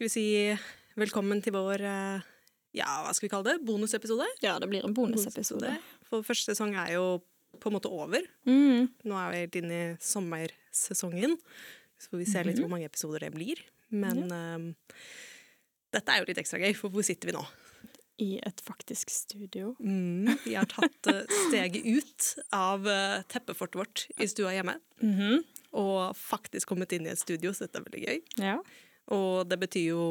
skal vi si velkommen til vår eh, ja, hva skal vi kalle det? Bonusepisode? Ja, det blir en bonusepisode. For første sesong er jo på en måte over. Mm. Nå er vi helt inne i sommersesongen. Så får vi se litt hvor mange episoder det blir. Men eh, dette er jo litt ekstra gøy, for hvor sitter vi nå? I et faktisk studio. Mm, vi har tatt eh, steget ut av eh, teppefortet vårt i stua hjemme. -hmm. Og faktisk kommet inn i et studio, så dette er veldig gøy. Ja. Og det betyr jo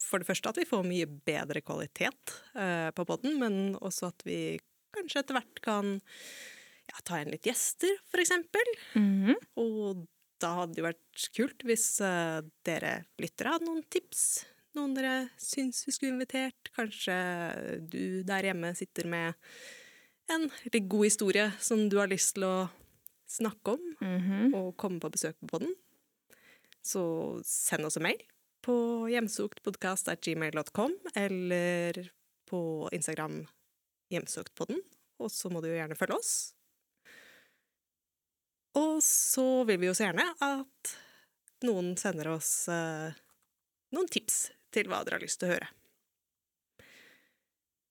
for det første at vi får mye bedre kvalitet eh, på podden, men også at vi kanskje etter hvert kan ja, ta inn litt gjester, for eksempel. Mhm. Og da hadde det jo vært kult hvis eh, dere lyttere hadde noen tips. Noen dere syns vi skulle invitert. Kanskje du der hjemme sitter med en litt god historie som du har lyst til å snakke om, Mhm. og komme på besøk på podden. Så send oss en mail på hjemsoktpodkast.gmail.com eller på Instagram hjemsoktpodden. Og så må du jo gjerne følge oss. Og så vil vi jo så gjerne at noen sender oss eh, noen tips til hva dere har lyst til å høre.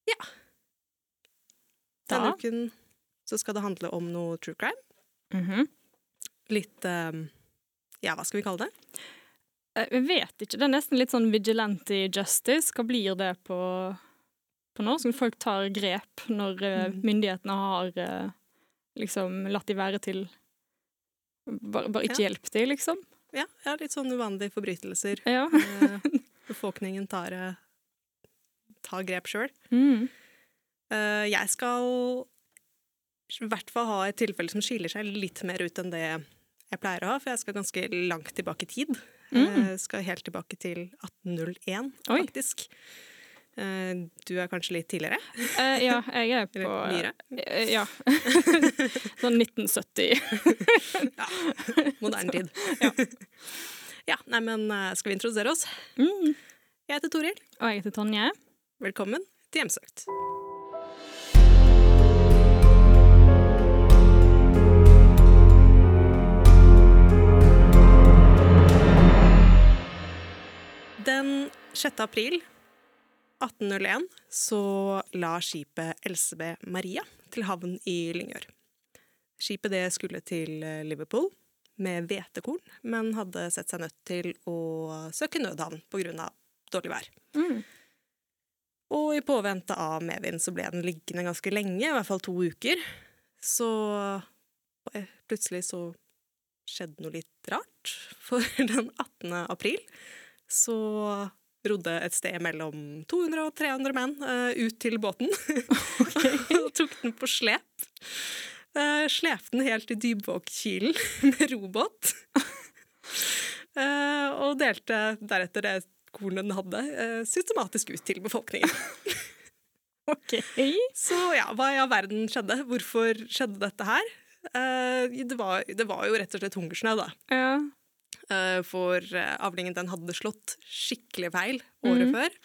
Ja. Denne Da. uken så skal det handle om noe true crime. Mhm. Litt eh, Ja, hva skal vi kalle det? Eh, Jeg vet ikke. Det er nesten litt sånn vigilante justice. Hva blir det på, på norsk? Folk tar grep når eh, Mm. myndighetene har eh, liksom latt de være til Bare, bare ikke Ja. hjelp de, liksom. Ja, ja litt sånn uvanlige forbrytelser. Ja. Befolkningen tar, tar grep sjøl. Mm. Jeg skal i hvert fall ha et tilfelle som skiller seg litt mer ut enn det jeg pleier å ha, for jeg skal ganske langt tilbake i tid. Mm. Jeg skal helt tilbake til 1801, Oi. faktisk. Eh, du er kanskje litt tidligere? Eh, ja, jeg er på Eller nyere? eh, Ja. sånn 1970. Ja, moderne tid. ja. nei, men eh, skal vi introdusere oss? Mm. Jeg heter Toril. Og jeg heter Tonje. Velkommen til Hjemsøkt. 6. april 1801 så la skipet Elsebe Maria til havn i Lyngør. Skipet det skulle til eh, Liverpool med hvetekorn, men hadde sett seg nødt til å søke nødhavn pga. dårlig vær. Mm. Og i påvente av medvind så ble den liggende ganske lenge, i hvert fall to uker. Så eh, plutselig så skjedde noe litt rart. For den 18. april så rodde et sted mellom 200 og 300 menn uh, ut til båten. og tok den på slep. Uh, slepte den helt i Dybvågkilen med robåt. uh, og delte deretter det kornet den hadde, eh, systematisk ut til befolkningen. OK. Så ja, hva i all verden skjedde? Hvorfor skjedde dette her? Eh, det, var, det var jo rett og slett hungersnød, da. Ja. Eh, for eh, avlingen den hadde slått skikkelig feil året mm. før.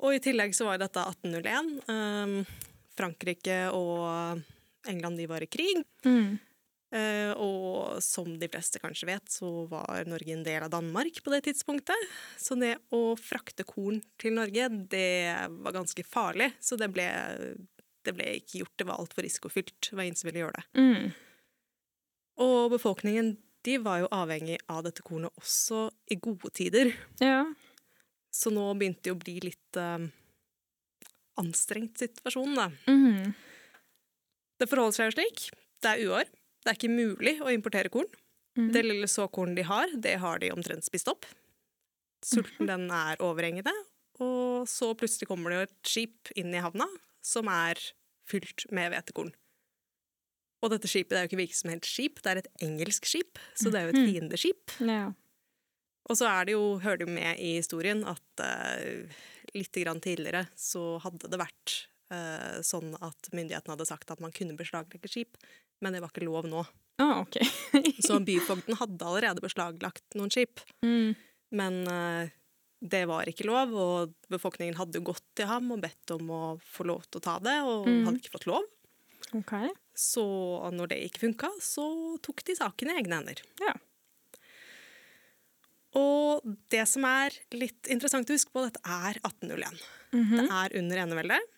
Og i tillegg så var dette 1801. Eh, Frankrike og England de var i krig. Mm. Eh, og som de fleste kanskje vet, så var Norge en del av Danmark på det tidspunktet. Så det å frakte korn til Norge, det var ganske farlig. Så det ble, det ble ikke gjort. Det var altfor risikofylt. Det var ingen som ville gjøre det. Mm. Og befolkningen de var jo avhengig av dette kornet også i gode tider. Ja. Så nå begynte det å bli litt uh, anstrengt situasjon, da. Mm. Det forholder seg jo slik. Det er uår. Det er ikke mulig å importere korn. Mm. Det lille såkornet de har, det har de omtrent spist opp. Sulten den er overhengende, og så plutselig kommer det jo et skip inn i havna som er fylt med hvetekorn. Og dette skipet det er jo ikke hvilket som helst skip, det er et engelsk skip, så det er jo et fiendeskip. Mm. Ja. Og så er det jo, hører det jo med i historien at uh, litt grann tidligere så hadde det vært uh, sånn at myndighetene hadde sagt at man kunne beslaglegge skip, men det var ikke lov nå. Ah, OK. Så byfogden hadde allerede beslaglagt noen skip, Mm. men uh, det var ikke lov, og befolkningen hadde gått til ham og bedt om å få lov til å ta det, og Mm. hadde ikke fått lov. OK. Så når det ikke funka, så tok de saken i egne hender. Ja. Og det som er litt interessant å huske på, dette er 1801. Mhm. Det er under eneveldet.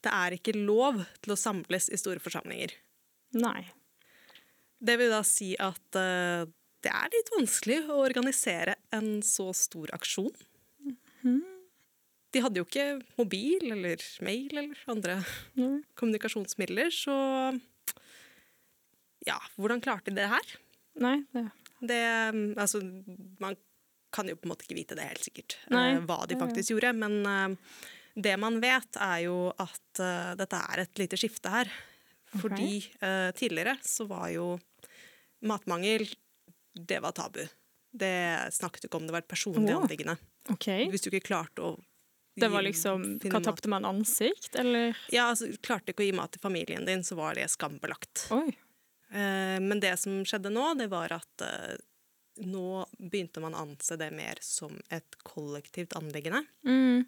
Det er ikke lov til å samles i store forsamlinger. Nei. Det vil da si at uh, det er litt vanskelig å organisere en så stor aksjon. De hadde jo ikke mobil eller mail eller andre Mm. kommunikasjonsmidler, så ja, hvordan klarte de det her? Nei, det Det, altså, man kan jo på en måte ikke vite det helt sikkert, Nei. eh, hva de faktisk gjorde. Men eh, det man vet, er jo at eh, dette er et lite skifte her. Okay. Fordi tidligere så var jo matmangel Det var tabu. Det snakket ikke om, det var et personlig oh. anliggende. Okay. Hvis du ikke klarte å Det var liksom Hva tapte man? Ansikt, eller? Ja, altså, klarte ikke å gi mat til familien din, så var det skambelagt. Oi. Eh, Men det som skjedde nå, det var at eh, nå begynte man å anse det mer som et kollektivt anliggende. Mm.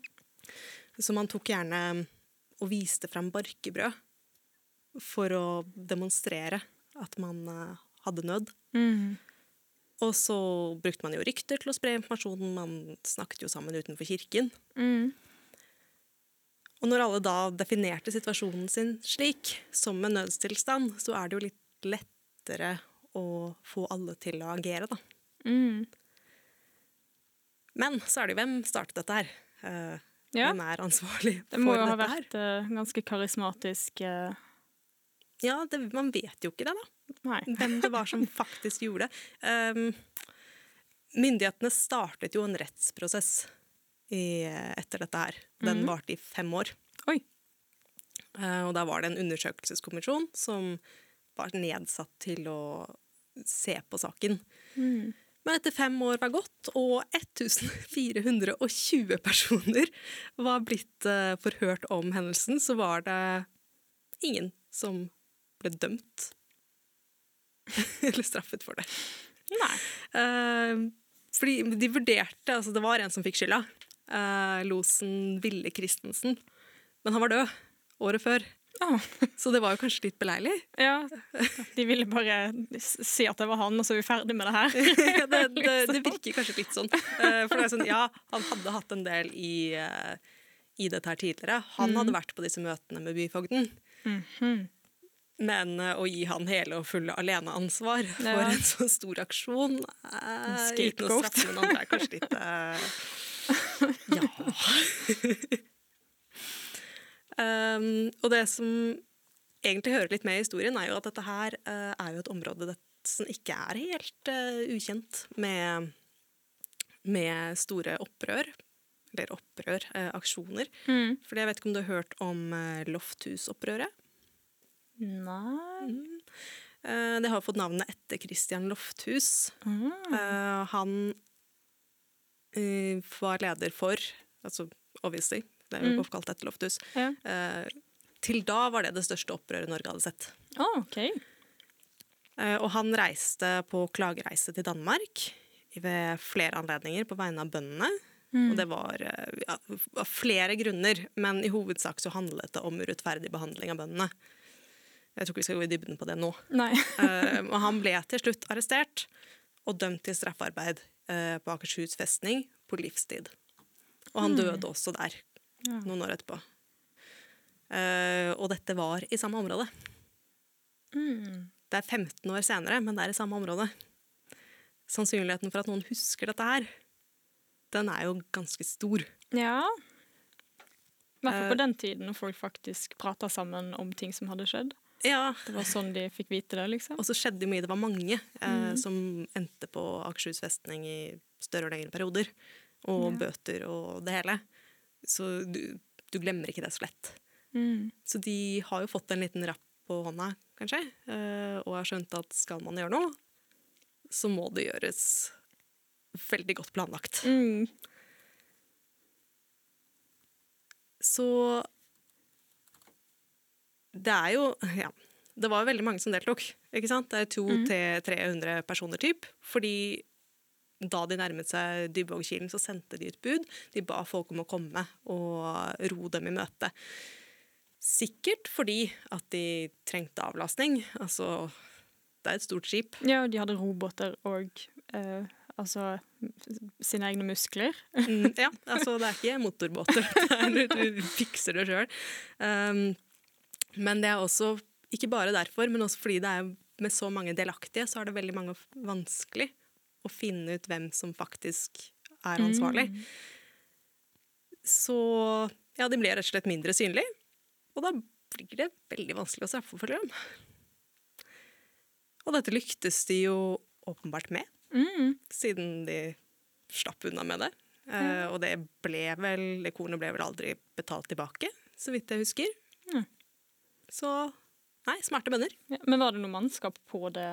Så man tok gjerne og viste fram barkebrød for å demonstrere at man eh, hadde nød. Mm. Og så brukte man jo rykter til å spre informasjonen. Man snakket jo sammen utenfor kirken. Mm. Og når alle da definerte situasjonen sin slik, som en nødstilstand, så er det jo litt lettere å få alle til å agere, da. Mm. Men så er det jo hvem startet dette her? Uh, Ja. Hvem er ansvarlig for dette her? Det må jo ha vært uh, ganske karismatisk uh... Ja, det, man vet jo ikke det, da. Nei. Hvem det var som faktisk gjorde det. Um, myndighetene startet jo en rettsprosess i, etter dette her. Den mm. varte i fem år. Oi. Uh, og da var det en undersøkelseskommisjon som var nedsatt til å se på saken. Mm. Men etter fem år var gått, og 1420 personer var blitt eh, forhørt om hendelsen, så var det ingen som ble dømt eller straffet for det. Nei. Uh, fordi de vurderte Altså, det var en som fikk skylda. Uh, losen Ville Christensen. Men han var død året før, Oh. så det var jo kanskje litt beleilig. ja. De ville bare si at det var han, og så er vi ferdig med det her. Ja, det, det, det virker kanskje litt sånn. Eh, for det er sånn, ja, han hadde hatt en del i, i dette her tidligere. Han hadde vært på disse møtene med byfogden. Mhm. Men eh, å gi han hele og fulle aleneansvar for Ja. en så stor aksjon eh, uten å Scapegoat. straffe noen andre er kanskje litt eh, Ja. um, og det som egentlig hører litt med i historien, er jo at dette her uh, er jo et område det, som ikke er helt uh, ukjent med, med store opprør. Eller opprør, uh, aksjoner. Mm. For jeg vet ikke om du har hørt om? Lofthus-opprøret? Nei Mm. Det har fått navnet etter Christian Lofthus. mm. Eh, han eh, var leder for Altså, obviously, det er jo Mm. oppkalt etter Lofthus. Ja. Eh, til da var det det største opprøret Norge hadde sett. Oh, OK. Eh, og han reiste på klagereise til Danmark ved flere anledninger på vegne av bøndene. Mm. Og det var eh, ja, flere grunner, men i hovedsak så handlet det om urettferdig behandling av bøndene. Jeg tror ikke vi skal gå i dybden på det nå. Og han ble til slutt arrestert og dømt til straffarbeid uh, på Akershus festning på livstid. Og han døde også der Ja. noen år etterpå. Uh, og dette var i samme område. Mm. Det er 15 år senere, men det er i samme område. Sannsynligheten for at noen husker dette her, den er jo ganske stor. Ja. I hvert fall på den tiden når folk faktisk prata sammen om ting som hadde skjedd. Ja, Det var sånn de fikk vite det, liksom. Og så skjedde jo mye. Det var mange eh, Mm. som endte på Akershus festning i større og lengre perioder. Og Ja. bøter og det hele. Så du, du glemmer ikke det så lett. Mm. Så de har jo fått en liten rapp på hånda, kanskje, eh, og har skjønt at skal man gjøre noe, så må det gjøres veldig godt planlagt. Mm. Så det er jo Ja. Det var veldig mange som deltok. ikke sant? Det er Mhm. 200-300 personer, typ. Fordi da de nærmet seg Dybvågkilen, så sendte de ut bud. De ba folk om å komme og ro dem i møte. Sikkert fordi at de trengte avlastning. Altså, det er et stort skip. Ja, og de hadde robåter og eh, altså sine egne muskler. Mm, ja, altså det er ikke motorbåter. Er, du fikser det sjøl. Um, men det er også, ikke bare derfor, men også fordi det er med så mange delaktige, så er det veldig mange vanskelig å finne ut hvem som faktisk er ansvarlig. Mm. Så ja, de blir rett og slett mindre synlige. Og da blir det veldig vanskelig å straffeforfølge dem. Og dette lyktes de jo åpenbart med, Mm. siden de slapp unna med det. Eh, og det ble vel, det kornet ble vel aldri betalt tilbake, så vidt jeg husker. Ja. Så nei, smarte bønder. Ja, men var det noe mannskap på det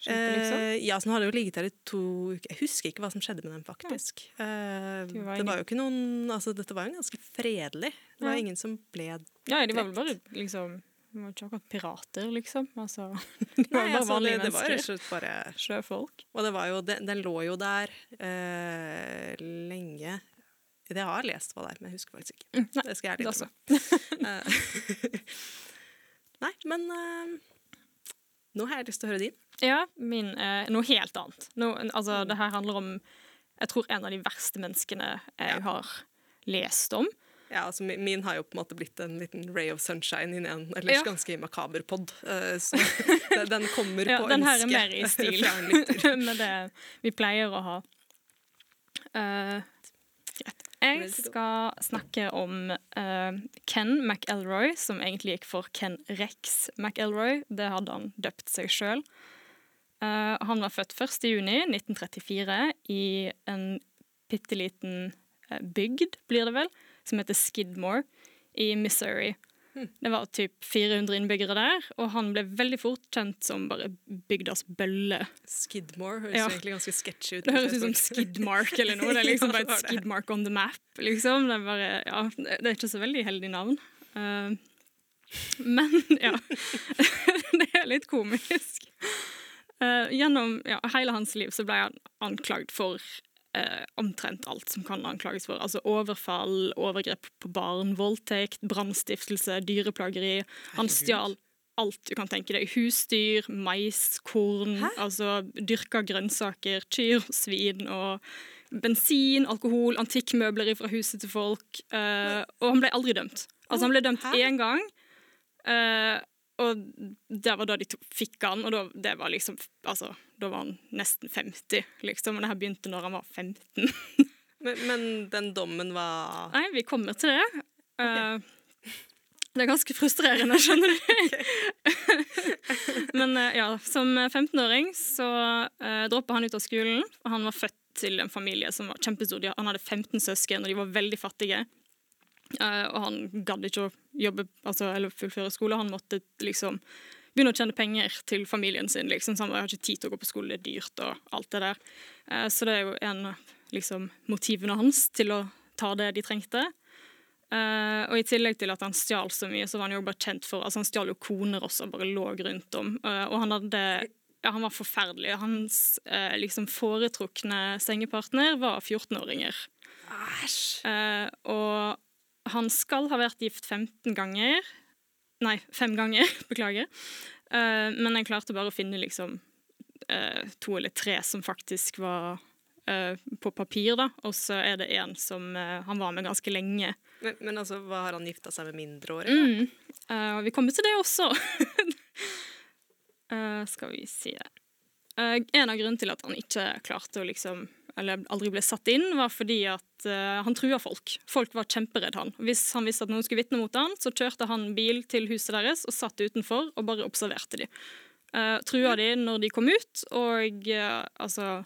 skipet, liksom? Eh, ja, så nå hadde jo ligget der i to uker. Jeg husker ikke hva som skjedde med dem, faktisk. Eh, Det var det var jo ikke noen Altså, dette var jo ganske fredelig. Det var Ja. ingen som ble Ja, de var vel bare liksom De var ikke akkurat pirater, liksom. Altså, de var Nei, bare altså, vanlige det, det var jo slutt mennesker. bare Sjøfolk. Og det var jo, den, den lå jo der eh, lenge Jeg har lest hva det er, men jeg husker faktisk ikke. Mm, nei, det skal jeg ærlig innrømme. Eh, Nei, men uh, nå har jeg lyst til å høre din. Ja, min uh, Noe helt annet. No, altså, det her handler om Jeg tror en av de verste menneskene jeg Ja. har lest om. Ja, altså min, min har jo på en måte blitt en liten ray of sunshine i en ellers Ja. ganske makaber pod. Uh, så den- den kommer Ja, på den her er mer i stil med det vi pleier å ha. Uh, greit. Jeg skal snakke om uh, Ken McElroy, som egentlig gikk for Ken Rex McElroy. Det hadde han døpt seg sjøl. han var født 1. juni 1934 i en bitte liten eh, bygd, blir det vel, som heter Skidmore i Missouri. Det var typ 400 innbyggere der, og han ble veldig fort kjent som bare bygdas bølle. Skidmore høres Ja. egentlig ganske sketchy ut. Det høres ut som Skidmark eller noe. Det er liksom bare et. Skidmark on the map. Liksom. Det, er bare, ja, det er ikke så veldig heldig navn. Eh, men ja, det er litt komisk. Eh, gjennom ja, hele hans liv så ble han anklagd for eh, omtrent alt som kan anklages for. Altså overfall, overgrep på barn, voldtekt, brannstiftelse, dyreplageri. Han stjal alt du kan tenke deg. Husdyr, mais, korn, Hæ? altså dyrka grønnsaker, kyr, svin og bensin, alkohol, antikkmøbler fra huset til folk. eh, og han ble aldri dømt. Altså Han ble dømt Hæ? én gang, eh, og det var da de fikk han, og da, det var liksom Altså, da var han nesten 50, liksom, og det her begynte når han var 15. Men, men den dommen var Nei, vi kommer til det. Eh, det er ganske frustrerende, skjønner du. Men eh, ja, som 15-åring så uh, droppa han ut av skolen. og Han var født til en familie som var kjempestor. Han hadde 15 søsken, og de var veldig fattige. Uh, og han gadd ikke å jobbe altså, eller fullføre skole. Han måtte liksom begynne å tjene penger til familien sin. Liksom. sånn, han har ikke tid til å gå på skole, det er dyrt og alt det der. Eh, så det er jo en av liksom, motivene hans til å ta det de trengte. Eh, og i tillegg til at han stjal så mye, så var han jo bare kjent for Altså han stjal jo koner også, bare lå rundt om. Eh, og han hadde ja, han var forferdelig. Hans eh, liksom foretrukne sengepartner var 14-åringer. Æsj! Eh, og han skal ha vært gift 15 ganger. Nei, fem ganger, beklager. Uh, men jeg klarte bare å finne liksom uh, to eller tre som faktisk var uh, på papir, da. Og så er det en som han var med ganske lenge. Men, men altså, hva har han gifta seg med mindreårige? Mm. Vi kommer til det også. Skal vi si det. En av grunnene til at han ikke klarte å liksom eller aldri ble satt inn, var fordi at uh, han trua folk. Folk var kjemperedd han. Hvis han visste at noen skulle vitne mot han, så kjørte han bil til huset deres og satt utenfor og bare observerte de. Uh, trua de når de kom ut, og uh, altså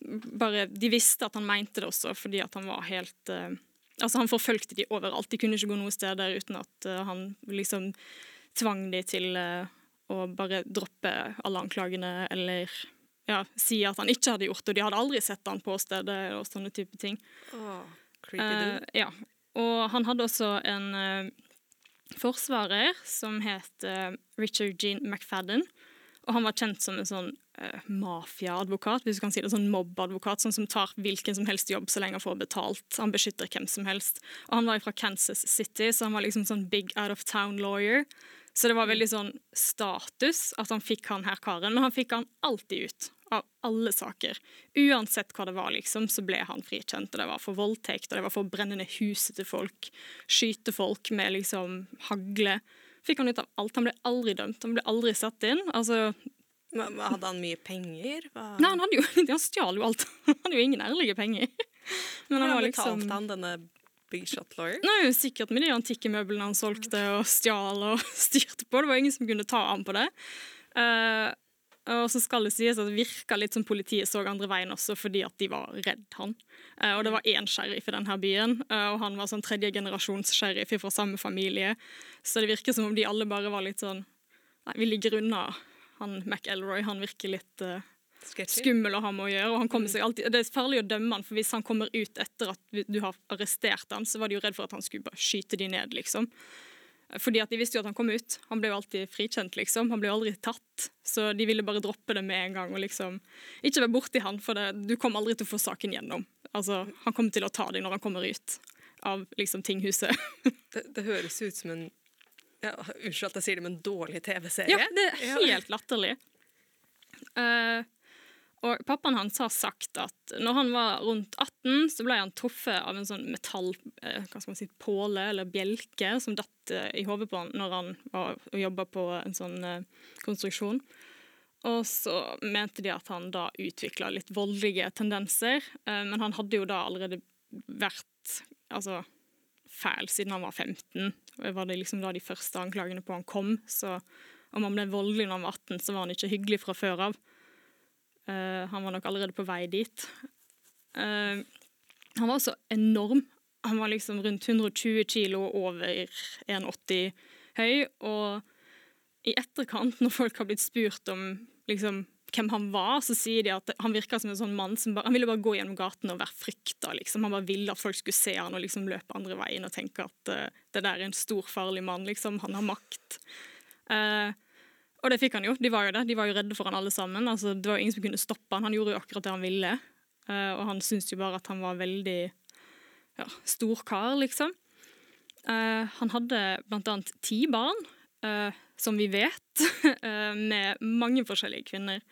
bare, De visste at han mente det også, fordi at han var helt eh, Altså, han forfølgte de overalt. De kunne ikke gå noe sted der uten at eh, han liksom tvang de til eh, å bare droppe alle anklagene eller ja, si at han ikke hadde gjort det. Og de hadde aldri sett han på stedet og sånne type ting. Åh, creepy. Eh, ja. Og han hadde også en eh, forsvarer som het eh, Richard Jean McFadden. Og han var kjent som en sånn uh, mafiaadvokat, hvis du kan si det, sånn mobbadvokat, sånn som tar hvilken som helst jobb så lenge han får betalt. Han beskytter hvem som helst. Og han var fra Kansas City, så han var liksom sånn big out of town lawyer. Så det var veldig sånn status at han fikk han her karen, men han fikk han alltid ut. Av alle saker. Uansett hva det var, liksom, så ble han frikjent. Og det var for voldtekt, og det var for å brenne ned huset til folk, skyte folk med liksom hagle. Fikk han ut av alt. Han ble aldri dømt. Han ble aldri satt inn. Altså, Men, Hadde han mye penger? Hva, nei, han, hadde jo, han stjal jo alt. Han hadde jo ingen ærlige penger. Men han var liksom betalte han denne big shot lawyer? Nei, sikkert med de antikke møblene han solgte og stjal og styrte på. Det var ingen som kunne ta ham på det. Eh, og så skal det sies at det virka litt som politiet så andre veien også, fordi at de var redd han. Eh, og det var én sheriff i denne byen, eh, og han var sånn tredje generasjons sheriff fra samme familie. Så det virker som om de alle bare var litt sånn Nei, vi ligger unna han McElroy. Han virker litt uh, skummel å ha med å gjøre. og han kommer seg alltid, Det er farlig å dømme han, for hvis han kommer ut etter at du har arrestert han, så var de jo redd for at han skulle bare skyte de ned, liksom. Fordi at de visste jo at han kom ut. Han ble jo alltid frikjent, liksom. Han ble jo aldri tatt. Så de ville bare droppe det med en gang og liksom Ikke være borti han, for det, du kommer aldri til å få saken gjennom. Altså, han kommer til å ta deg når han kommer ut av liksom tinghuset. Det, det høres ut som en ja, Unnskyld at jeg sier det, men en dårlig TV-serie. Ja, det er helt latterlig. Eh, og pappaen hans har sagt at når han var rundt 18, så ble han truffet av en sånn metall, eh, hva skal man si, påle eller bjelke som datt eh, i hodet på han når han var jobba på en sånn eh, konstruksjon. Og så mente de at han da utvikla litt voldelige tendenser, men han hadde jo da allerede vært altså, fæl siden han var 15. Det var liksom da de første anklagene på han kom, så om han ble voldelig når han var 18, så var han ikke hyggelig fra før av. Eh, han var nok allerede på vei dit. Eh, han var også enorm. Han var liksom rundt 120 kilo over 1,80 høy. Og i etterkant, når folk har blitt spurt om liksom, hvem han var, så sier de at han virka som en sånn mann som bare, han ville bare gå gjennom gaten og være frykta. Liksom. Han bare ville at folk skulle se han og liksom løpe andre veien og tenke at uh, det der er en stor, farlig mann. Liksom. Han har makt. Uh, og det fikk han jo. De var jo det. De var jo redde for han alle sammen. Altså, det var jo ingen som kunne stoppe han. Han gjorde jo akkurat det han ville. Uh, og han syntes jo bare at han var veldig ja, stor kar, liksom. han hadde blant annet ti barn som vi vet, med mange forskjellige kvinner.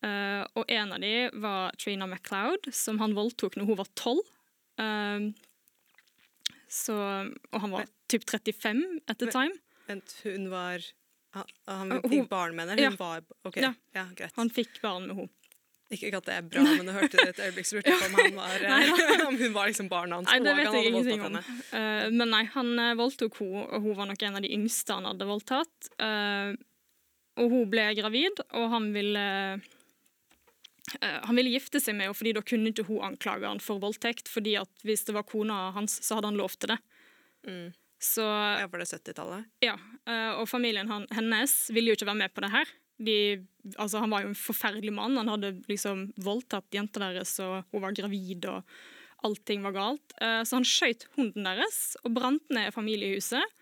Uh, og en av dem var Trina MacLeod, som han voldtok når hun var tolv. Uh, og han var typ 35 at the time. Vent, hun var Han, han fikk barn med henne? Hun ja. var okay. Ja. ja, greit. Han fikk barn med henne. Ikke at det er bra, men du hørte et øyeblikk så lurte på om, han var, eh, om hun var liksom barna hans. Nei, det vet jeg ingenting om. Uh, men nei, han uh, voldtok henne, og hun var nok en av de yngste han hadde voldtatt. Uh, og hun ble gravid, og han ville Han ville gifte seg med henne, fordi da kunne ikke hun anklage han for voldtekt. fordi at hvis det var kona hans, så hadde han lov til det. Mm. Så Ja, var det 70-tallet? ja, uh, Og familien hennes ville jo ikke være med på det her. De, altså, han var jo en forferdelig mann. Han hadde liksom voldtatt jenta deres, og hun var gravid, og allting var galt. Eh, så han skjøt hunden deres og brant ned familiehuset.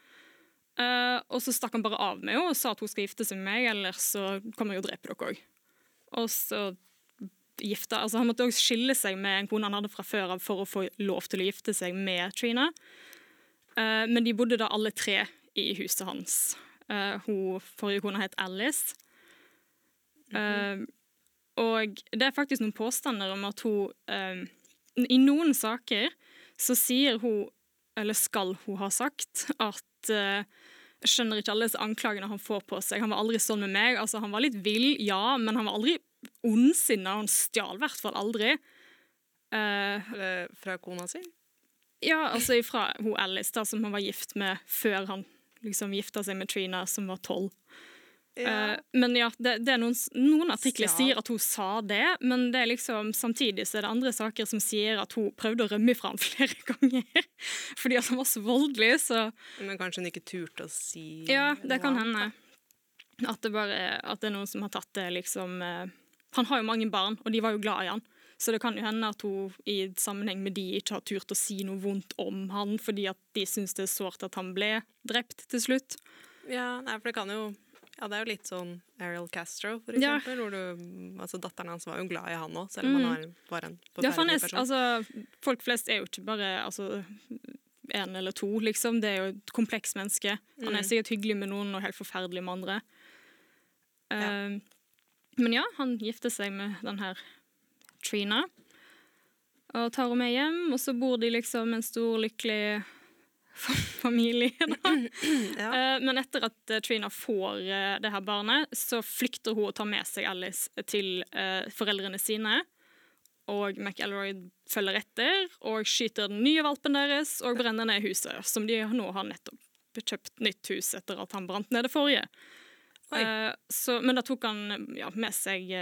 Eh, og så stakk han bare av med henne og sa at hun skal gifte seg med meg, ellers så kommer jeg og dreper dere òg. Og så gifta Altså, han måtte òg skille seg med en kone han hadde fra før av for å få lov til å gifte seg med Trina. Eh, men de bodde da alle tre i huset hans. Eh, hun forrige kona het Alice. Eh, og det er faktisk noen påstander om at hun I noen saker så sier hun, eller skal hun ha sagt, at jeg skjønner ikke alle disse anklagene han får på seg. Han var aldri sånn med meg. Altså, han var litt vill, ja, men han var aldri ondsinna. Han stjal i hvert fall aldri. Uh, fra kona si? Ja, altså ifra hun Alice, da, som han var gift med før han liksom gifta seg med Trina, som var tolv. Eh, men ja, det, det er noen, noen artikler ja. sier at hun sa det, men det er liksom, samtidig så er det andre saker som sier at hun prøvde å rømme fra ham flere ganger. Fordi at han var så voldelig, så Men kanskje hun ikke turte å si ja, det kan hende. At det bare at det er noen som har tatt det liksom eh, Han har jo mange barn, og de var jo glad i han. Så det kan jo hende at hun i sammenheng med de ikke har turt å si noe vondt om han, fordi at de syns det er sårt at han ble drept til slutt. Ja, nei, for det kan jo Ja, det er jo litt sånn Ariel Castro, for Ja. eksempel. Hvor du, altså, datteren hans var jo glad i han òg, selv om han var, en forferdelig Ja, er, person. altså, folk flest er jo ikke bare altså, en eller to, liksom. Det er jo et komplekst menneske. Han er Mm. sikkert hyggelig med noen og helt forferdelig med andre. Ja. Uh, Men ja, han gifter seg med den her Trina og tar henne med hjem, og så bor de liksom en stor, lykkelig familie. Da. Ja. Eh, Men etter at eh, Trina får eh, det her barnet, så flykter hun og tar med seg Alice til foreldrene sine. Og McElroy følger etter og skyter den nye valpen deres og brenner ned huset, som de nå har nettopp kjøpt nytt hus etter at han brant ned det forrige. Så, men da tok han ja, med seg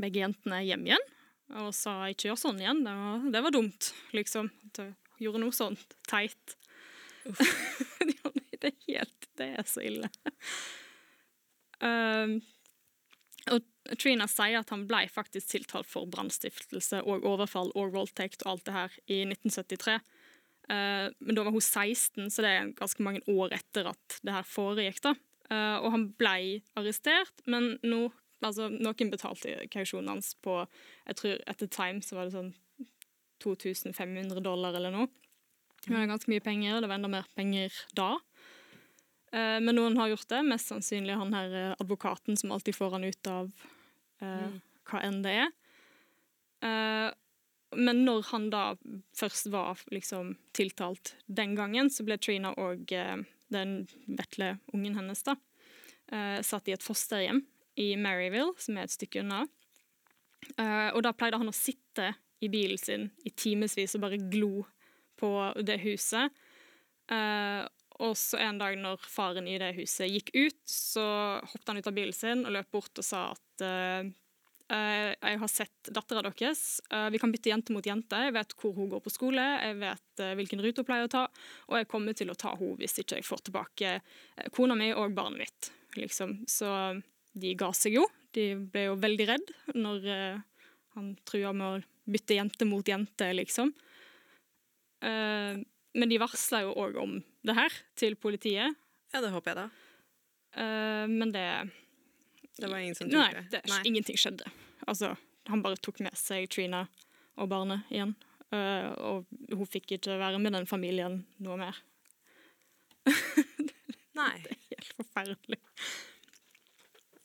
begge jentene hjem igjen og sa ikke gjør sånn igjen, det var, det var dumt, liksom. At jeg gjorde noe sånt teit. Det er helt Det er så ille. Um, og Trina sier at han ble faktisk tiltalt for brannstiftelse og overfall og voldtekt og alt det her i 1973. Uh, men da var hun 16, så det er ganske mange år etter at det her foregikk. da. Uh, og han ble arrestert, men nå, altså, noen betalte kausjonen hans på jeg tror etter time så var det sånn 2500 dollar eller noe. Det var ganske mye penger, det var enda mer penger da. Eh, men noen har gjort det, mest sannsynlig han her eh, advokaten som alltid får han ut av eh, hva enn det er. Eh, men når han da først var liksom tiltalt den gangen, så ble Trina og eh, den vetle ungen hennes da, eh, satt i et fosterhjem i Maryville, som er et stykke unna. Uh, og da pleide han å sitte i bilen sin i timevis og bare glo på det huset. Uh, og så en dag når faren i det huset gikk ut, så hoppet han ut av bilen sin og løp bort og sa at eh, jeg har sett dattera deres. Vi kan bytte jente mot jente. Jeg vet hvor hun går på skole, jeg vet hvilken rute hun pleier å ta, og jeg kommer til å ta henne hvis ikke jeg får tilbake kona mi og barnet mitt. Liksom. Så de ga seg jo. De ble jo veldig redd når uh, han trua med å bytte jente mot jente, liksom. Uh, men de varsla jo òg om det her til politiet. ja, det håper jeg da. Uh, men det Det var ingen som Nei, tok det, det. Nei. ingenting skjedde. Altså, han bare tok med seg Trina og barnet igjen. Og hun fikk ikke være med den familien noe mer. Nei. Det er Helt forferdelig.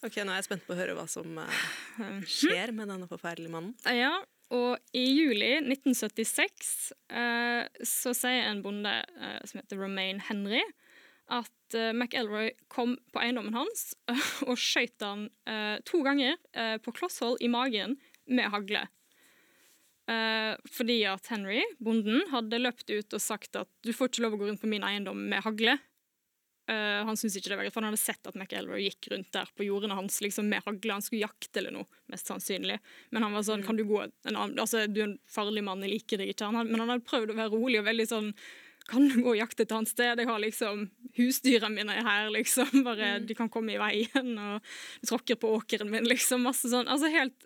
Ok, nå er jeg spent på å høre hva som eh, Mhm. skjer med denne forferdelige mannen. Ja, og i juli 1976 eh, så sier en bonde eh, som heter Romaine Henry, at McElroy kom på eiendommen hans og skjøt han to ganger på klosshold i magen med hagle. Fordi at Henry, bonden, hadde løpt ut og sagt at du får ikke lov å gå rundt på min eiendom med hagle. Eh, han syntes ikke det var greit, for han hadde sett at McElroy gikk rundt der på jordene hans liksom med hagle. Han skulle jakte eller noe, mest sannsynlig. Men han var sånn, kan du gå en annen Altså, du er en farlig mann, jeg liker deg ikke. Han hadde, men han hadde prøvd å være rolig og veldig sånn kan du gå og jakte et annet sted? Jeg har liksom husdyrene mine er her, liksom. Bare de kan komme i veien, og tråkker på åkeren min, liksom. Masse sånn. Altså helt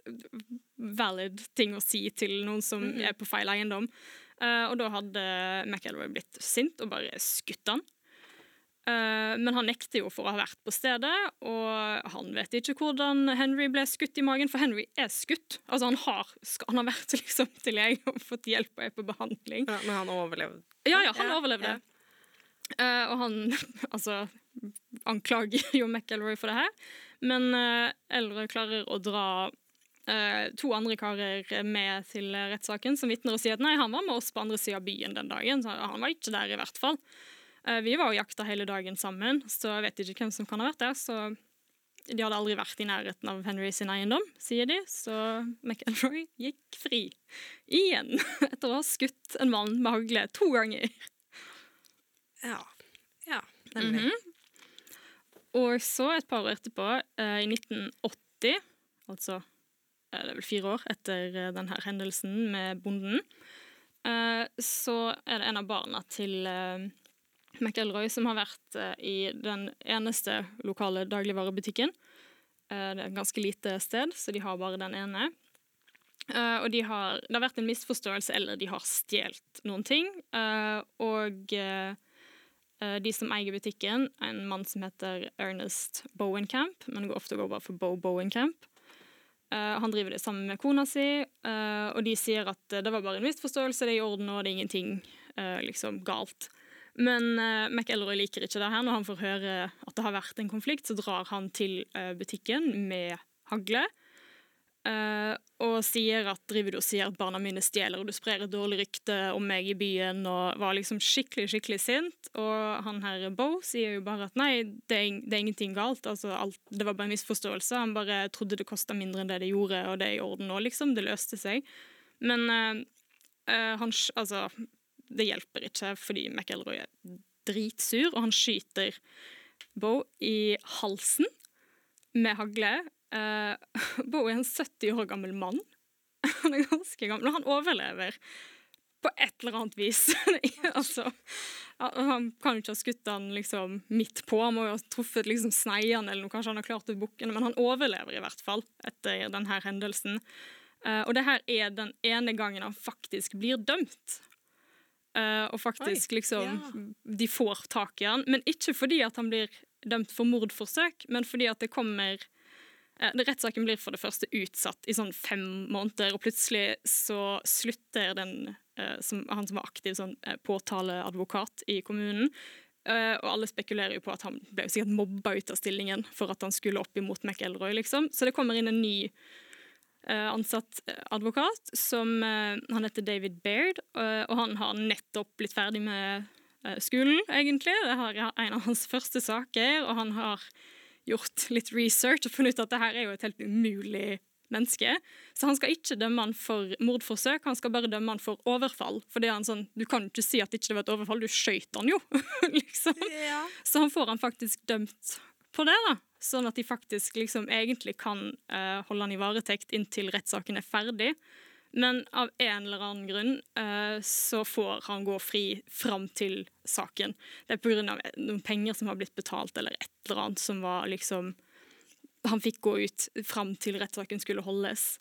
valid ting å si til noen som er på feil eiendom. Uh, og da hadde McElroy blitt sint og bare skutt han. Eh, men han nekter jo for å ha vært på stedet, og han vet ikke hvordan Henry ble skutt i magen, for Henry er skutt. Altså Han har, han har vært liksom til lege og fått hjelp og er på behandling. Ja, men han overlevde. Ja, ja, han Ja, overlevde. ja. Eh, og han altså anklager jo McElroy for det her, men uh, Elroy klarer å dra Uh, to andre karer med til rettssaken som vitner og sier at nei, han var med oss på andre sida av byen den dagen, så han var ikke der i hvert fall. Eh, vi var og jakta hele dagen sammen, så jeg vet ikke hvem som kan ha vært der. så de hadde aldri vært i nærheten av Henry sin eiendom, sier de, så McElroy gikk fri. Igjen, etter å ha skutt en mann med hagle to ganger. Ja. ja nemlig. Mhm. Og så, et par år etterpå, eh, i 1980, altså eh, det er vel fire år etter denne hendelsen med bonden, så er det en av barna til McElroy som har vært eh, i den eneste lokale dagligvarebutikken. Eh, det er et ganske lite sted, så de har bare den ene. Eh, og de har, det har vært en misforståelse, eller de har stjålet noen ting. og de som eier butikken, en mann som heter Ernest Bowenkamp, men går ofte går bare for Bo Bowenkamp. Eh, han driver det sammen med kona si, og de sier at det var bare en misforståelse, det er i orden, og det er ingenting liksom galt. Men uh, McElroy liker ikke det her. Når han får høre at det har vært en konflikt, så drar han til uh, butikken med hagle. Uh, og sier at driver du og sier at barna mine stjeler, og du sprer et dårlig rykte om meg i byen, og var liksom skikkelig, skikkelig sint. Og han her Bo sier jo bare at nei, det er, det er ingenting galt, altså alt, det var bare en misforståelse. Han bare trodde det kosta mindre enn det det gjorde, og det er i orden nå, liksom. Det løste seg. Men eh, han Altså, det hjelper ikke, fordi McElroy er dritsur, og han skyter Bo i halsen med hagle. Uh, Bo er en 70 år gammel mann. Han er ganske gammel, og han overlever på et eller annet vis. altså, han kan jo ikke ha skutt han liksom midt på, han må jo ha truffet liksom sneiene eller noe, kanskje han har klart å bukke men han overlever i hvert fall etter denne hendelsen. Uh, og det her er den ene gangen han faktisk blir dømt. Eh, og faktisk Oi, liksom ja. De får tak i han, men ikke fordi at han blir dømt for mordforsøk, men fordi at det kommer eh, Rettssaken blir for det første utsatt i sånn fem måneder, og plutselig så slutter den eh, som, han som var aktiv sånn, påtaleadvokat i kommunen. Og alle spekulerer jo på at han ble sikkert mobba ut av stillingen for at han skulle opp imot McElroy, liksom. Så det kommer inn en ny ansatt eh, advokat som eh, Han heter David Baird, eh, og han har nettopp blitt ferdig med skolen, egentlig. Det er en av hans første saker, og han har gjort litt research og funnet ut at det her er jo et helt umulig menneske. Så han skal ikke dømme han for mordforsøk, han skal bare dømme han for overfall. For det er han sånn, Du kan ikke si at det ikke var et overfall, du skøyt han jo! liksom. Ja. Så han får han faktisk dømt på det, da. Sånn at de faktisk liksom egentlig kan uh, holde han i varetekt inntil rettssaken er ferdig. Men av en eller annen grunn uh, så får han gå fri fram til saken. Det er pga. noen penger som har blitt betalt, eller et eller annet som var liksom Han fikk gå ut fram til rettssaken skulle holdes.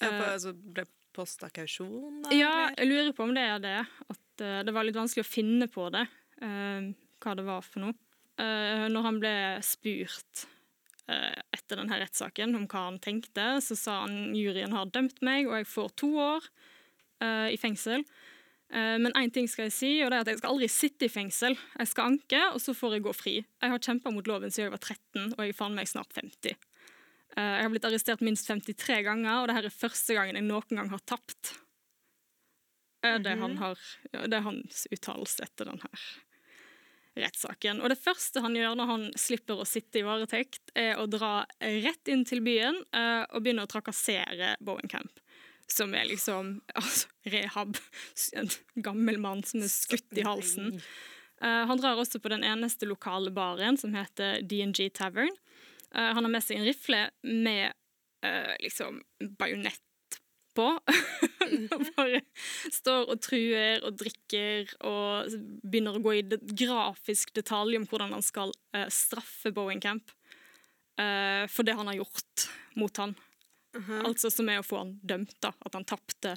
Ja, for, Eh, altså, ble posta kausjon, da? Ja, jeg lurer på om det er det. At uh, det var litt vanskelig å finne på det. Uh, hva det var for noe. Eh, når han ble spurt uh, etter denne rettssaken om hva han tenkte, så sa han juryen har dømt meg, og jeg får to år uh, i fengsel. Men én ting skal jeg si, og det er at jeg skal aldri sitte i fengsel. Jeg skal anke, og så får jeg gå fri. Jeg har kjempa mot loven siden jeg var 13, og jeg er faen meg snart 50. Eh, Jeg har blitt arrestert minst 53 ganger, og dette er første gangen jeg noen gang har tapt. Det, han har, ja, det er hans uttalelse etter denne rettssaken. Og det første han gjør når han slipper å sitte i varetekt, er å dra rett inn til byen eh, og begynne å trakassere Bowen Camp. Som er liksom altså, rehab. En gammel mann som er skutt i halsen. Eh, han drar også på den eneste lokale baren, som heter DNG Tavern. Eh, han har med seg en rifle med liksom bajonett på. og bare står og truer og drikker og begynner å gå i det, grafisk detalj om hvordan han skal uh, straffe Bowen Camp uh, for det han har gjort mot han. Altså som er å få han dømt, da. At han tapte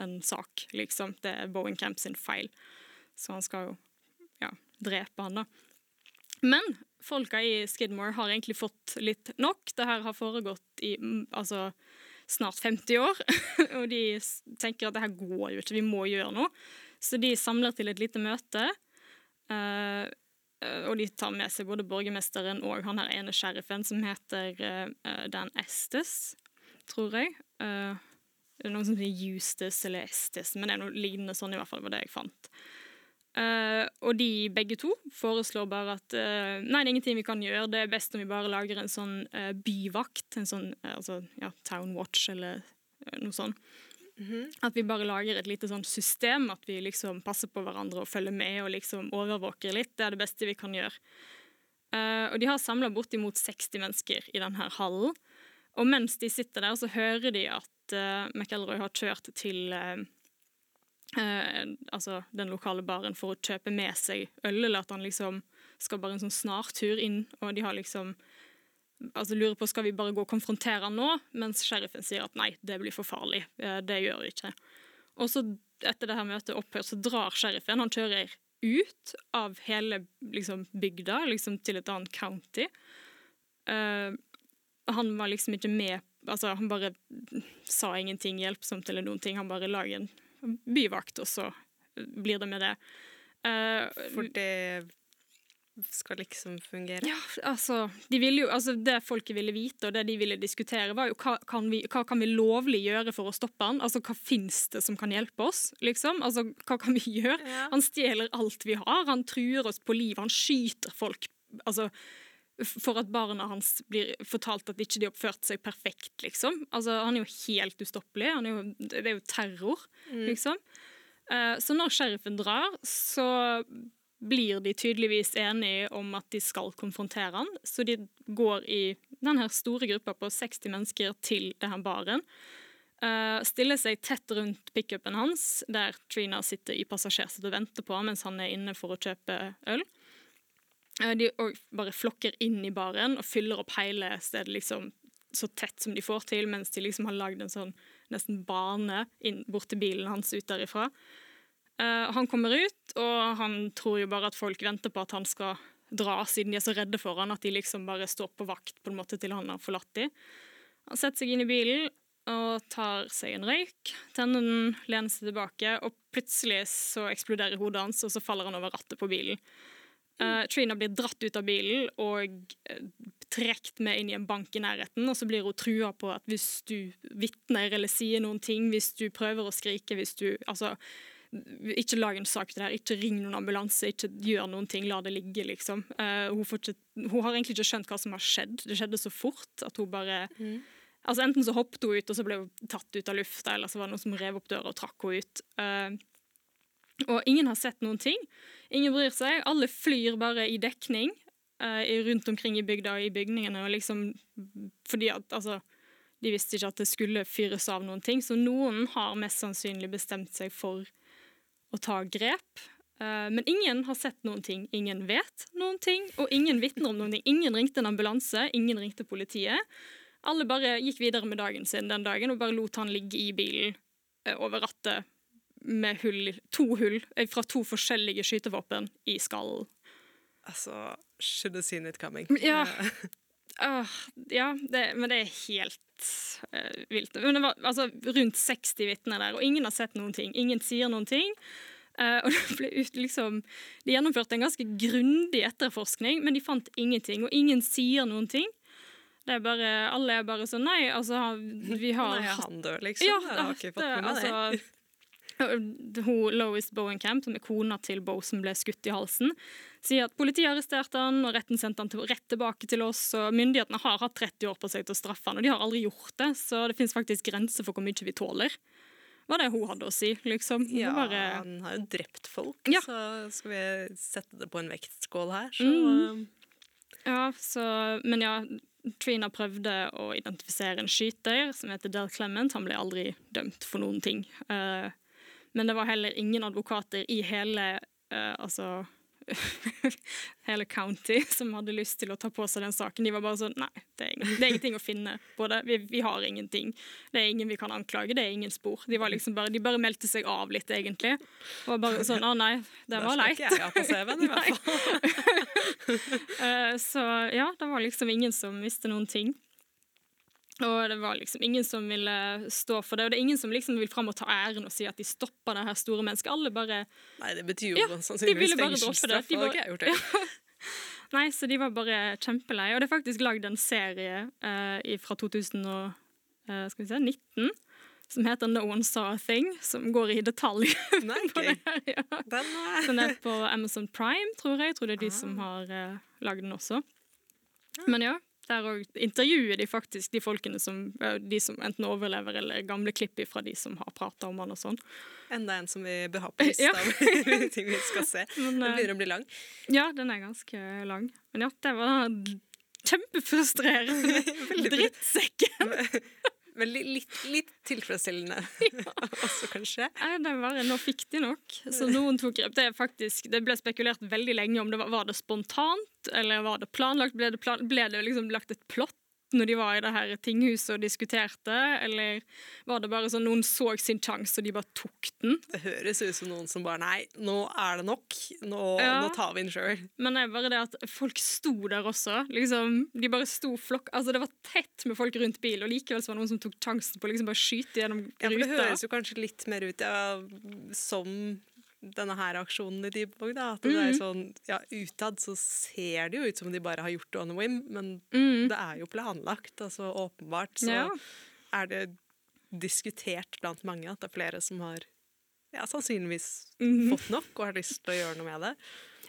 en sak, liksom. Det er Bowen Camp sin feil. Så han skal jo ja, drepe han, da. Men folka i Skidmore har egentlig fått litt nok. Det her har foregått i altså, snart 50 år, og de tenker at det her går jo ikke, vi må gjøre noe. Så de samler til et lite møte, eh, og de tar med seg både borgermesteren og han her ene sheriffen som heter eh, Dan Estes, tror jeg. Eh, det er noen som sier Justus eller Estes, men det er noe lignende sånn i hvert fall, var det jeg fant. Eh, og de begge to foreslår bare at uh, nei, det er ingenting vi kan gjøre, det er best om vi bare lager en sånn uh, byvakt, en sånn altså, ja, Town Watch eller noe sånt. At vi bare lager et lite sånn system, at vi liksom passer på hverandre og følger med og liksom overvåker litt. Det er det beste vi kan gjøre. Og de har samla bortimot 60 mennesker i denne hallen. Og mens de sitter der, så hører de at uh, McElroy har kjørt til eh, altså den lokale baren for å kjøpe med seg øl, eller at han liksom skal bare en sånn snartur inn, og de har liksom altså lurer på skal vi bare gå og konfrontere han nå, mens sheriffen sier at nei, det blir for farlig, eh, det gjør vi ikke. Og så etter det her møtet opphør, så drar sheriffen, han kjører ut av hele liksom, bygda, liksom til et annet county. Uh, han var liksom ikke med, altså han bare sa ingenting hjelpsomt eller noen ting, han bare la en byvakt, og så blir det med det. Uh, For det skal liksom fungere. Ja, altså, de ville jo, altså Det folket ville vite, og det de ville diskutere, var jo hva kan vi, hva kan vi lovlig gjøre for å stoppe han? Altså, Hva fins det som kan hjelpe oss? liksom? Altså, Hva kan vi gjøre? Ja. Han stjeler alt vi har, han truer oss på livet, han skyter folk. altså for at barna hans blir fortalt at ikke de har oppført seg perfekt, liksom. Altså, Han er jo helt ustoppelig. Han er jo, det er jo terror, liksom. Eh, så når sheriffen drar, så blir de tydeligvis enige om at de skal konfrontere han. Så de går i denne store gruppa på 60 mennesker til denne baren. Uh, stiller seg tett rundt pickupen hans, der Trina sitter i passasjersetet og venter på mens han er inne for å kjøpe øl. Eh, De bare flokker inn i baren og fyller opp hele stedet liksom så tett som de får til, mens de liksom har lagd en sånn nesten bane inn bort til bilen hans ut derifra. Uh, han kommer ut, og han tror jo bare at folk venter på at han skal dra, siden de er så redde for han at de liksom bare står på vakt på en måte til han har forlatt dem. Han setter seg inn i bilen og tar seg en røyk, tenner den, lener seg tilbake, og plutselig så eksploderer hodet hans, og så faller han over rattet på bilen. Eh, Trina blir dratt ut av bilen og uh, trukket med inn i en bank i nærheten. Og så blir hun trua på at hvis du vitner eller sier noen ting, hvis du prøver å skrike, hvis du Altså, ikke lag en sak til det her, ikke ring noen ambulanse, ikke gjør noen ting, la det ligge, liksom. Uh, hun, ikke, hun har egentlig ikke skjønt hva som har skjedd. Det skjedde så fort at hun bare Altså Enten så hoppet hun ut, og så ble hun tatt ut av lufta, eller så var det noen som rev opp døra og trakk henne ut. Og ingen har sett noen ting. Ingen bryr seg. Alle flyr bare i dekning uh, rundt omkring i bygda og i bygningene. Og liksom, fordi at altså, de visste ikke at det skulle fyres av noen ting. Så noen har mest sannsynlig bestemt seg for å ta grep. Uh, men ingen har sett noen ting. Ingen vet noen ting, og ingen vitner om noen ting. Ingen ringte en ambulanse, ingen ringte politiet. Alle bare gikk videre med dagen sin den dagen og bare lot han ligge i bilen uh, over rattet med hull, to hull eh, fra to forskjellige skytevåpen i skallen. Altså, should have seen it coming. Ja. Uh, ja, det, men det er helt uh, vilt. Men det var altså, rundt 60 vitner der, og ingen har sett noen ting. Ingen sier noen ting. Uh, og det ble ut, liksom, De gjennomførte en ganske grundig etterforskning, men de fant ingenting. Og ingen sier noen ting. Det er bare, alle er bare sånn Nei, altså, vi har Nei, han dør, liksom. ja, det har ikke fått med meg det. hun, Lois Bowenkamp, som er kona til Bow som ble skutt i halsen, sier at politiet arresterte han, og retten sendte han til, rett tilbake til oss. og Myndighetene har hatt 30 år på seg til å straffe han, og de har aldri gjort det. Så det finnes faktisk grenser for hvor mye vi tåler. Var det hun hadde å si, liksom. Ja, bare, han har jo drept folk, Ja. så skal vi sette det på en vektskål her, så Mm. ja, så, men ja, Trina prøvde å identifisere en skyter som heter Del Clement. Han ble aldri dømt for noen ting. Eh, men det var heller ingen advokater i hele uh, altså hele county som hadde lyst til å ta på seg den saken. De var bare sånn Nei, det er, det er ingenting å finne på det. Vi, vi har ingenting. Det er ingen vi kan anklage. Det er ingen spor. De var liksom bare, de bare meldte seg av litt, egentlig. Og bare sånn Å nei, det der var skal leit. ikke jeg ha på CV-en, i hvert fall. Eh, så ja, det var liksom ingen som visste noen ting. Og det var liksom ingen som ville stå for det. Og det er ingen som liksom vil fram og ta æren og si at de stoppa det her store mennesket. Alle bare Nei, det betyr jo Ja, sannsynligvis fengselsstraff. De bare, gjort det. Nei, så de var bare kjempelei. Og det er faktisk lagd en serie uh, fra 2019 som heter No One Saw a Thing, som går i detalj Nei, på det her. Ja. Den er... Den er på Amazon Prime, tror jeg. Jeg tror det er de som har uh, lagd den også. Men ja, der òg intervjuer de faktisk de folkene som, de som enten overlever, eller gamle klipp fra de som har prata om han og sånn. enda en som vi bør ha på lista Ja. over ting vi skal se. Men, Den eh, begynner å bli lang. ja, den er ganske lang. Men ja, det var kjempefrustrerende. Drittsekken. Men li- litt, litt tilfredsstillende også, kanskje. Nei, det var, nå fikk de nok. Så noen tok grep. Det, faktisk, det ble spekulert veldig lenge om det var, var det spontant eller var det planlagt. Ble det, plan, ble det liksom lagt et plott når de var i det her tinghuset og diskuterte, eller var det bare sånn noen så sin sjanse og de bare tok den? Det høres ut som noen som bare Nei, nå er det nok. Nå, Ja. nå tar vi den sjøl. Men det er bare det at folk sto der også. Liksom, de bare sto flokk Altså, det var tett med folk rundt bil, og likevel så var det noen som tok sjansen på å liksom bare skyte gjennom Ja, for det høres jo kanskje litt mer ut ja, som denne her aksjonen i Dybvåg, da. At det er Mhm. sånn, ja, utad så ser det jo ut som de bare har gjort det on a whim, men Mm. det er jo planlagt. Altså åpenbart så Ja. er det diskutert blant mange at det er flere som har ja, sannsynligvis mm. fått nok og har lyst til å gjøre noe med det.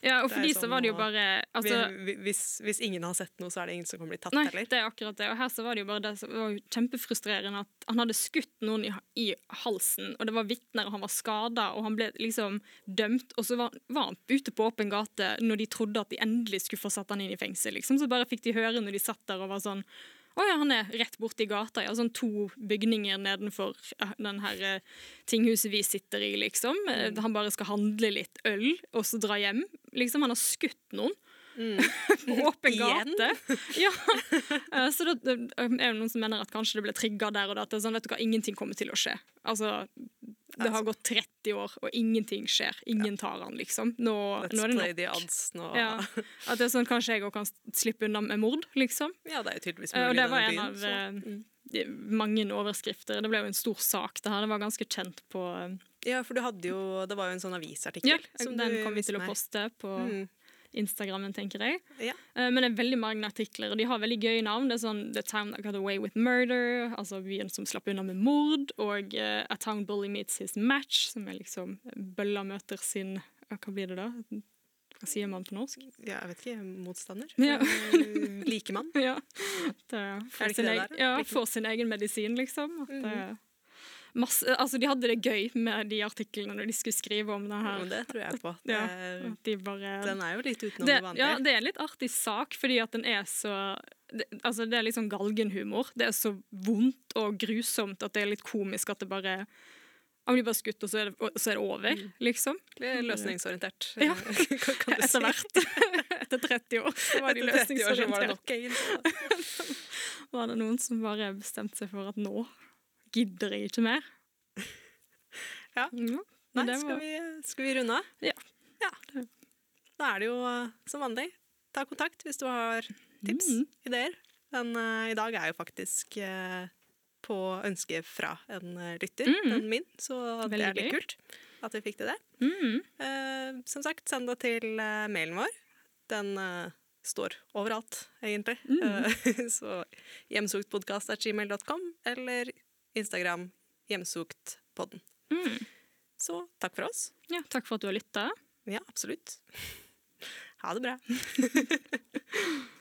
Ja, og for de så sånn var det jo bare altså, Vi- vi- hvis, hvis ingen har sett noe, så er det ingen som kan bli tatt Nei, heller. det er akkurat det. Og her så var det jo bare det som var kjempefrustrerende at han hadde skutt noen i, i halsen, og det var vitner, og han var skada, og han ble liksom dømt, og så var, var han ute på åpen gate når de trodde at de endelig skulle få satt han inn i fengsel, liksom. Så bare fikk de høre når de satt der og var sånn å ja, han er rett borti gata, ja. Sånn to bygninger nedenfor den her eh, tinghuset vi sitter i, liksom. Eh, Han bare skal handle litt øl, og så dra hjem. Liksom, han har skutt noen på åpen gate. Ja. Eh, Så det er jo noen som mener at kanskje det ble trigga der og da. At det er sånn, vet du hva, ingenting kommer til å skje. Altså, det har gått 30 år, og ingenting skjer. Ingen tar han, liksom. Nå, nå er det play nok. the odds nå. Ja. At det er sånn, Kanskje jeg òg kan slippe unna med mord, liksom. Ja, det er jo tydeligvis Eh, mulig Og det var en av eh, mm. mange overskrifter. Det ble jo en stor sak. Det her, det var ganske kjent på eh, Ja, for du hadde jo Det var jo en sånn avisartikkel. Ja, som den kommer vi til å poste på Mm. Instagrammen, tenker jeg. Ja. Eh, Men det er veldig mange artikler, og de har veldig gøye navn. Det er sånn The Town That Got Away With Murder, altså byen som slapp unna med mord, og uh, A Town Bully Meets His Match, som er liksom bølla møter sin Hva blir det da? Hva sier man på norsk? ja, jeg vet ikke. Motstander? Ja. Eh, Likemann? Ja. Det, ikke sin egen, ja, får sin egen medisin, liksom. At, Mhm. Det- masse, altså, de hadde det gøy med de artiklene når de skulle skrive om det her. Ja, det tror jeg på. Det, Ja. De bare Den er jo litt utenom det, det, vanlige. ja, det er en litt artig sak, fordi at den er så det, altså det er litt sånn galgenhumor. Det er så vondt og grusomt at det er litt komisk at det bare Han blir bare skutt, og så er det, så er det over, Mm. liksom. er løsningsorientert. Ja. kan, kan du. Etter hvert. Etter 30 år så var de Etter 30 år så var det nok, egentlig. Var det noen som bare bestemte seg for at nå gidder jeg ikke mer? Ja. men Nei, det skal vi, skal vi runde av? Ja. ja. Da er det jo eh, som vanlig. Ta kontakt hvis du har tips, mm. ideer. Men uh, i dag er jo faktisk uh, på ønske fra en lytter, mm. den min, så det Veldig er litt kult at vi fikk til det. Mm. Uh, som sagt, send det til mailen vår. Den står overalt, egentlig. Mm. Så hjemsuktpodkast.gmail.com eller Instagram hjemsuktpodden. Mm. Så takk for oss. Ja, takk for at du har lytta. Ja, absolutt. Ha det bra.